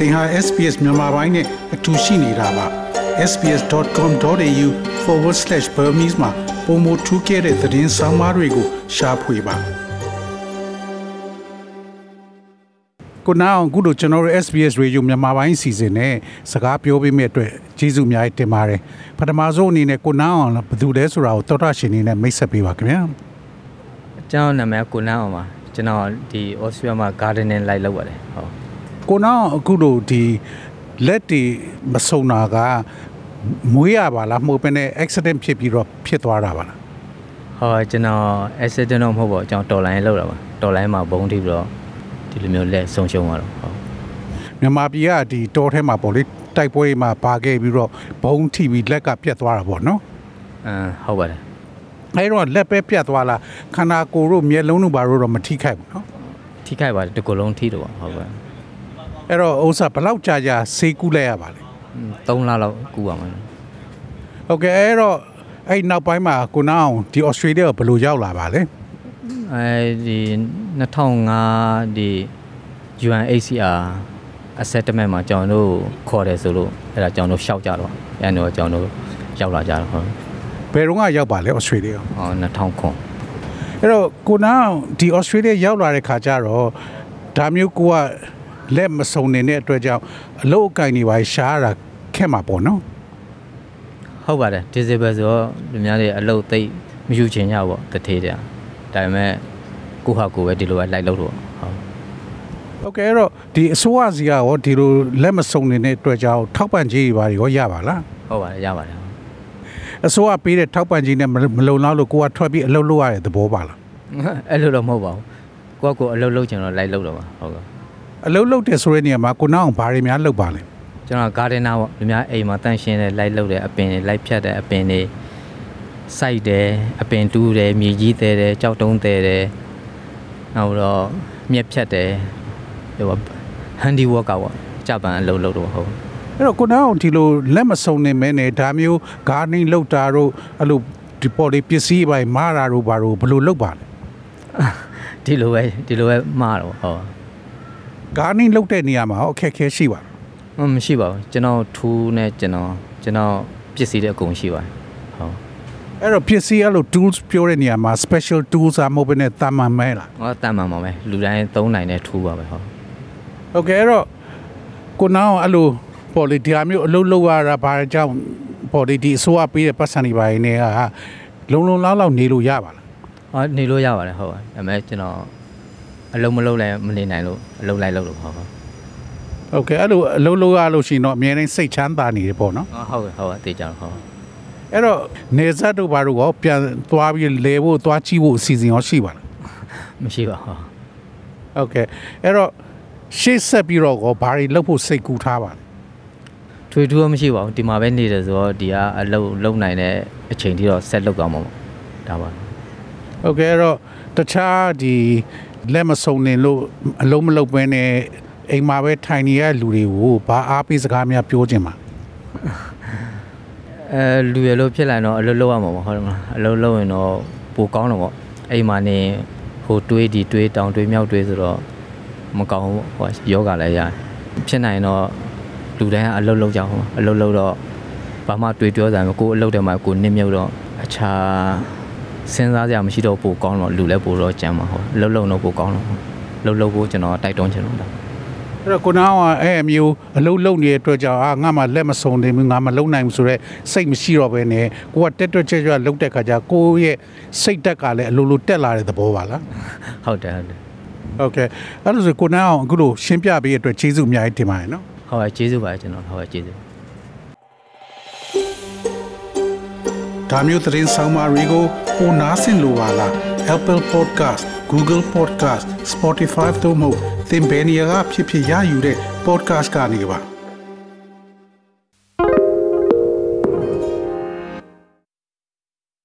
သင်ဟာ SPS မြန်မာပိုင်းနဲ့အတူရှိနေတာပါ sbs.com.au/burmese မှာပုံမထူးခဲ့တဲ့သတင်းစာမားတွေကိုရှားဖွေပါကိုနာအောင်ခုတို့ကျွန်တော်တို့ SBS Radio မြန်မာပိုင်းစီစဉ်နဲ့စကားပြောပေးမယ့်အတွက်ကျေးဇူးအများကြီးတင်ပါတယ်ပထမဆုံးအနေနဲ့ကိုနာအောင်ဘယ်သူလဲဆိုတာကိုတော်တော်ရှင်နေနဲ့မိတ်ဆက်ပေးပါခင်ဗျာကျွန်တော်နာမည်ကိုနန်းအောင်ပါကျွန်တော်ဒီဩစတြေးလျမှာ gardening လိုက်လုပ်ပါတယ်ဟုတ် ကိုနာအောင်အခုတို့ဒီလက်တီမဆုံတာကမွေးရပါလားမဟုတ်ဘဲနဲ့ accident ဖြစ်ပြီးတော့ဖြစ်သွားတာပါလားဟောကျွန်တော် accident တော့မဟုတ်ပါဘူးကျွန်တော်တော်လိုင်းလောက်တာပါတော်လိုင်းမှာဘုံထိပြီးတော့ဒီလိုမျိုးလက်ဆုံးရှုံးသွားတော့ဟုတ်မြန်မာပြည်ကဒီတောထဲမှာပေါ့လေတိုက်ပွဲမှာပါခဲ့ပြီးတော့ဘုံထိပြီးလက်ကပြတ်သွားတာပေါ့နော်အမ်ဟုတ်ပါတယ်အဲတော့လက်ပဲပြတ်သွားလားခန္ဓာကိုယ်တို့မျက်လုံးတို့ဘာတို့တော့မထိခိုက်ဘူးနော်ထိခိုက်ပါတယ်တစ်ကိုယ်လုံးထိတော့ပါဟုတ်ပါ အဲ့တော့ဥစ္စာဘယ်လောက်ကြာကြာဆေးကူးလိုက်ရပါလဲ3လလောက်ကူပါမယ်ဟုတ်ကဲ့အဲ့တော့အဲ့နောက်ပိုင်းမှာကိုနာအောင်ဒီဩစတြေးလျကိုဘယ်လိုရောက်လာပါလဲအဲဒီ2005ဒီ UNHCR assessment မှာကျွန်တော်တို့ခေါ်တယ်ဆိုလို့အဲ့ဒါကျွန်တော်တို့ရှောက်ကြတော့အဲ့တော့ကျွန်တော်တို့ရောက်လာကြတော့ဟုတ်ဘယ်တော့ကရောက်ပါလဲဩစတြေးလျကိုဟော2000ခွန်အဲ့တော့ကိုနာအောင်ဒီဩစတြေးလျရောက်လာတဲ့ခါကျတော့ဒါမျိုးကိုက လက်မစုံနေတဲ့အတွက်ကြောင့်အလုတ်အကင်တွေပါရှားရတာခက်မှာပေါ့နော်ဟုတ်ပါတယ် disable ဆိုတော့လူများတွေအလုပ်သိပ်မယူချင်ကြဘူးပေါ့တထေးတဲ့ဒါပေမဲ့ကိုဟာကိုပဲဒီလိုပဲလိုက်လို့တော့ဟုတ်ဟုတ်ကဲ့အဲ့တော့ဒီအစိုးရစီကရောဒီလိုလက်မစုံနေတဲ့အတွက်ကြောင့်ထောက်ပံ့ကြေးတွေပါရောရပါလားဟုတ်ပါတယ်ရပါတယ်အစိုးရပေးတဲ့ထောက်ပံ့ကြေးနဲ့မမလုံလောက်လို့ကိုကထွက်ပြီးအလုပ်လုပ်ရတဲ့သဘောပါလားအဲ့လိုတော့မဟုတ်ပါဘူးကိုကကိုအလုပ်လုပ်ချင်တော့လိုက်လုပ်တော့ပါဟုတ်ကဲ့ အလုပ်လုပ်တယ်ဆိုတဲ့နေရာမှာကိုနောက်အောင်ဘာတွေများလုပ်ပါလဲကျွန်တော် gardener ပေါ့လူများအိမ်မှာတန့်ရှင်းတယ်လိုက်လုပ်တယ်အပင်တွေလိုက်ဖြတ်တယ်အပင်တွေစိုက်တယ်အပင်တူးတယ်မြေကြီးတဲတယ်ကြောက်တုံးတဲတယ်နောက်တော့မြက်ဖြတ်တယ်ဟို handy work ပေါ့ကြပန်အလုပ်လုပ်တော့ဟုတ်အဲ့တော့ကိုနောက်အောင်ဒီလိုလက်မစုံနေမဲနဲ့ဒါမျိုး gardening လုပ်တာတို့အဲ့လိုဒီပေါ်လေးပစ္စည်းပိုင်းမားတာတို့ဘာတို့ဘယ်လိုလုပ်ပါလဲဒီလိုပဲဒီလိုပဲမှားတော့ဟုတ် gardening လုပ်တဲ့နေရာမှာရောအခက်အခဲရှိပါလားမမရှိပါဘူးကျွန်တော်ထူးနဲ့ကျွန်တော်ကျွန်တော်ပစ္စည်းတဲ့အကုန်ရှိပါတယ်ဟုတ်အဲ့တော့ပစ္စည်းအဲ့လို tools ပြောတဲ့နေရာမှာ special tools อ่ะမဟုတ်ဘဲနဲ့တာမန်မဲလားဟောတန်မှန်ပါပဲလူတိုင်းသုံးနိုင်တဲ့ထူးပါပဲဟုတ်ဟုတ်ကဲ့အဲ့တော့ကိုနောင်အဲ့လိုပေါ်လီဒီဟာမျိုးအလုပ်လုပ်ရတာဘာကြောင့်ပေါ်လီဒီအစိုးရပေးတဲ့ပတ်စံတွေပါနေကလုံလုံလောက်လောက်နေလို့ရပါလားဟောနေလို့ရပါတယ်ဟုတ်ပါဒါပေမဲ့ကျွန်တော် အလုံးမလုံးလည်းမနေနိုင်လို့အလုံးလိုက်လို့လို့ဟုတ်ဟုတ်ဟုတ်ကဲ့အဲ့လိုအလုပ်လုပ်ရလို့ရှိရင်တော့အများတိုင်းစိတ်ချမ်းသာနေတယ်ပေါ့နော်ဟုတ်ကဲ့ဟုတ်ကဲ့တေးကြတော့ဟုတ်အဲ့တော့နေဆက်တို့ဘာတို့ရောပြန်သွားပြီးလဲဖို့သွားကြည့်ဖို့အစီအစဉ်ရောရှိပါလားမရှိပါဘူးဟုတ်ကဲ့အဲ့တော့ရှေ့ဆက်ပြီးတော့ကောဘာတွေလုပ်ဖို့စိတ်ကူးထားပါလဲထွေထူးတော့မရှိပါဘူးဒီမှာပဲနေတယ်ဆိုတော့ဒီကအလုံးလုံးနိုင်တဲ့အချိန်ထိတော့ဆက်လုပ်ကောင်းမှာပေါ့ဒါပါဟုတ်ကဲ့အဲ့တော့တခြားဒီ လက်မစုံနေလို့အလုံးမလုံးပဲနဲ့အိမ်မှာပဲထိုင်နေရတဲ့လူတွေကိုဘာအားပေးစကားများပြောချင်ပါလဲအဲလူရလို့ဖြစ်လာရင်တော့အလုံးလုံးရမှာပေါ့ဟုတ်တယ်မလားအလုံးလုံးရင်တော့ပိုကောင်းတော့ပေါ့အိမ်မှာနေဟိုတွေးဒီတွေးတောင်တွေးမြောက်တွေးဆိုတော့မကောင်းဘူးပေါ့ဟိုယောဂလည်းရတယ်ဖြစ်နိုင်တော့လူတိုင်းကအလုံးလုံးကြအောင်ဟိုအလုံးလုံးတော့ဘာမှတွေးပြောစရာမကိုယ်အလုံးတယ်မှာကိုယ်နစ်မြုပ်တော့အခြား စဉ်းစားစရာမရှိတော့ပိုကောင်းတော့လူလည်းပိုတော့ကြမ်းမှာဟုတ်အလုံးလုံးတော့ပိုကောင်းတော့လှုပ်လှုပ်ဖို့ကျွန်တော်တိုက်တွန်းချင်လို့ဒါအဲ့တော့ကိုနောင်ကအဲ့အမျိုးအလုံးလုံးနေတဲ့အတွက်ကြောင့်အာငါမှလက်မစုံနေဘူးငါမလုံးနိုင်ဘူးဆိုတော့စိတ်မရှိတော့ဘဲနဲ့ကိုကတက်တွက်ချက်ချက်လုံးတဲ့ခါကျကိုယ့်ရဲ့စိတ်တက်ကလည်းအလိုလိုတက်လာတဲ့သဘောပါလားဟုတ်တယ်ဟုတ်တယ်ဟုတ်ကဲ့အဲ့လိုဆိုကိုနောင်အခုလိုရှင်းပြပေးတဲ့အတွက်ကျေးဇူးအများကြီးတင်ပါတယ်နော်ဟုတ်ကဲ့ကျေးဇူးပါတယ်ကျွန်တော်ဟုတ်ကဲ့ကျေးဇူးဒါမျိုးသတင်းဆောင်မတွေကို ပိုနားဆင်လိုပါလား Apple Podcast Google Podcast Spotify တို့မှာသင်ပင်ရာဖြစ်ဖြစ်ရယူတဲ့ podcast ကနေပါ